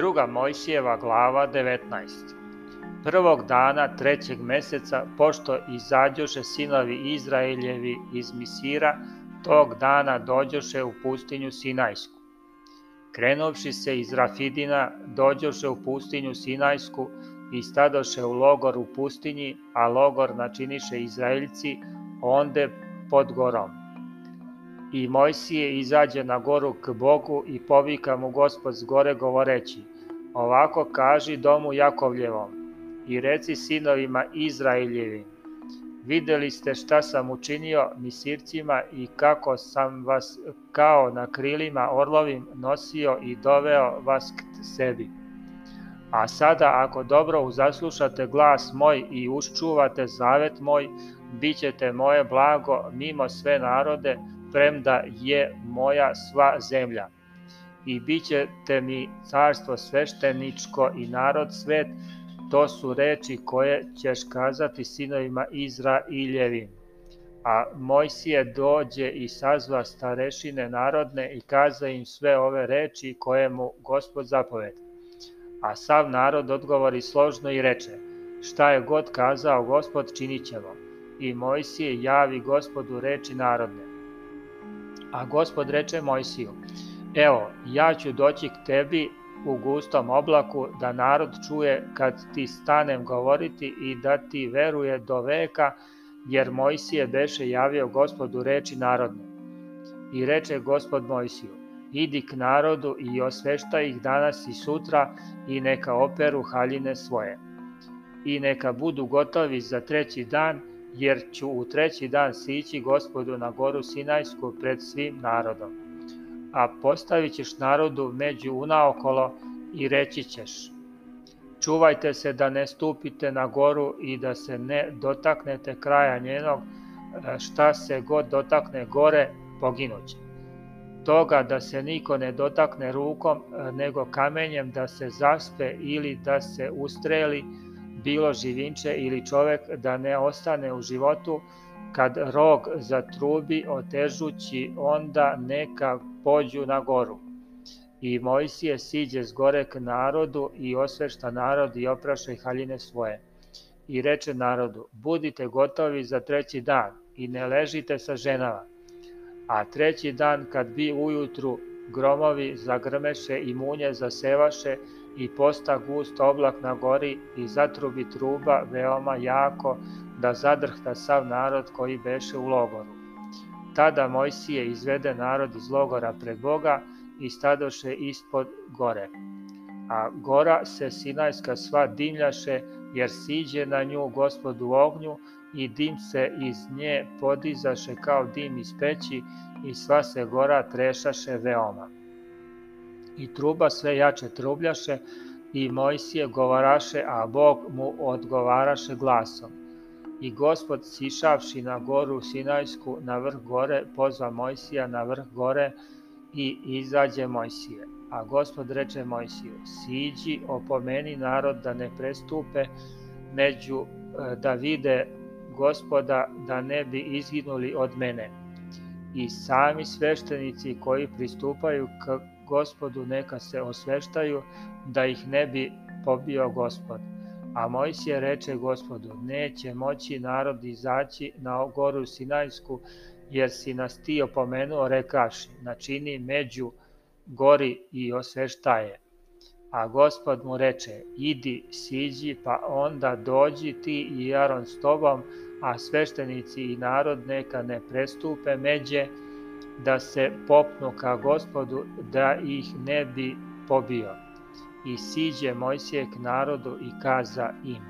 Druga Mojsijeva glava 19. Prvog dana trećeg meseca, pošto izađoše sinovi Izraeljevi iz Misira, tog dana dođoše u pustinju Sinajsku. Krenovši se iz Rafidina, dođoše u pustinju Sinajsku i stadoše u logor u pustinji, a logor načiniše Izraeljci, onde pod gorom. I Mojsije izađe na goru k Bogu i povika mu gospod s gore govoreći, ovako kaži domu Jakovljevom i reci sinovima Izraeljevim, videli ste šta sam učinio misircima i kako sam vas kao na krilima orlovim nosio i doveo vas k sebi. A sada ako dobro uzaslušate glas moj i uščuvate zavet moj, bit ćete moje blago mimo sve narode, premda je moja sva zemlja. I bit ćete mi carstvo svešteničko i narod svet, to su reči koje ćeš kazati sinovima Izraeljevim. A Mojsije dođe i sazva starešine narodne i kaza im sve ove reči koje mu gospod zapoveda. A sav narod odgovori složno i reče, šta je god kazao gospod činit ćemo. I Mojsije javi gospodu reči narodne. A gospod reče Mojsiju, evo, ja ću doći k tebi u gustom oblaku, da narod čuje kad ti stanem govoriti i da ti veruje do veka, jer Mojsije beše javio gospodu reči narodne. I reče gospod Mojsiju, idi k narodu i osvešta ih danas i sutra i neka operu haljine svoje. I neka budu gotovi za treći dan, jer ću u treći dan sići gospodu na goru Sinajsku pred svim narodom. A postavit ćeš narodu među unaokolo i reći ćeš, čuvajte se da ne stupite na goru i da se ne dotaknete kraja njenog, šta se god dotakne gore, poginuće. Toga da se niko ne dotakne rukom, nego kamenjem da se zaspe ili da se ustreli, bilo živinče ili čovek da ne ostane u životu, kad rog zatrubi otežući, onda neka pođu na goru. I Mojsije siđe s gore k narodu i osvešta narod i opraša haljine svoje. I reče narodu, budite gotovi za treći dan i ne ležite sa ženama. A treći dan kad bi ujutru gromovi zagrmeše i munje zasevaše i posta gust oblak na gori i zatrubi truba veoma jako da zadrhta sav narod koji beše u logoru. Tada Mojsije izvede narod iz logora pred Boga i stadoše ispod gore. A gora se Sinajska sva dimljaše, jer siđe na nju gospod u ognju i dim se iz nje podizaše kao dim iz peći i sva se gora trešaše veoma. I truba sve jače trubljaše i Mojsije govaraše, a Bog mu odgovaraše glasom. I gospod sišavši na goru Sinajsku na vrh gore, pozva Mojsija na vrh gore i izađe Mojsije. A gospod reče Mojsiju, siđi, opomeni narod da ne prestupe među, da vide gospoda, da ne bi izginuli od mene. I sami sveštenici koji pristupaju k gospodu neka se osveštaju, da ih ne bi pobio gospod. A Mojsije reče gospodu, neće moći narod izaći na goru Sinajsku, jer si nas ti opomenuo rekaši, načini među gori i osveštaje. A gospod mu reče, idi, siđi, pa onda dođi ti i Aron s tobom, a sveštenici i narod neka ne prestupe međe, da se popnu ka gospodu, da ih ne bi pobio. I siđe Mojsije k narodu i kaza im.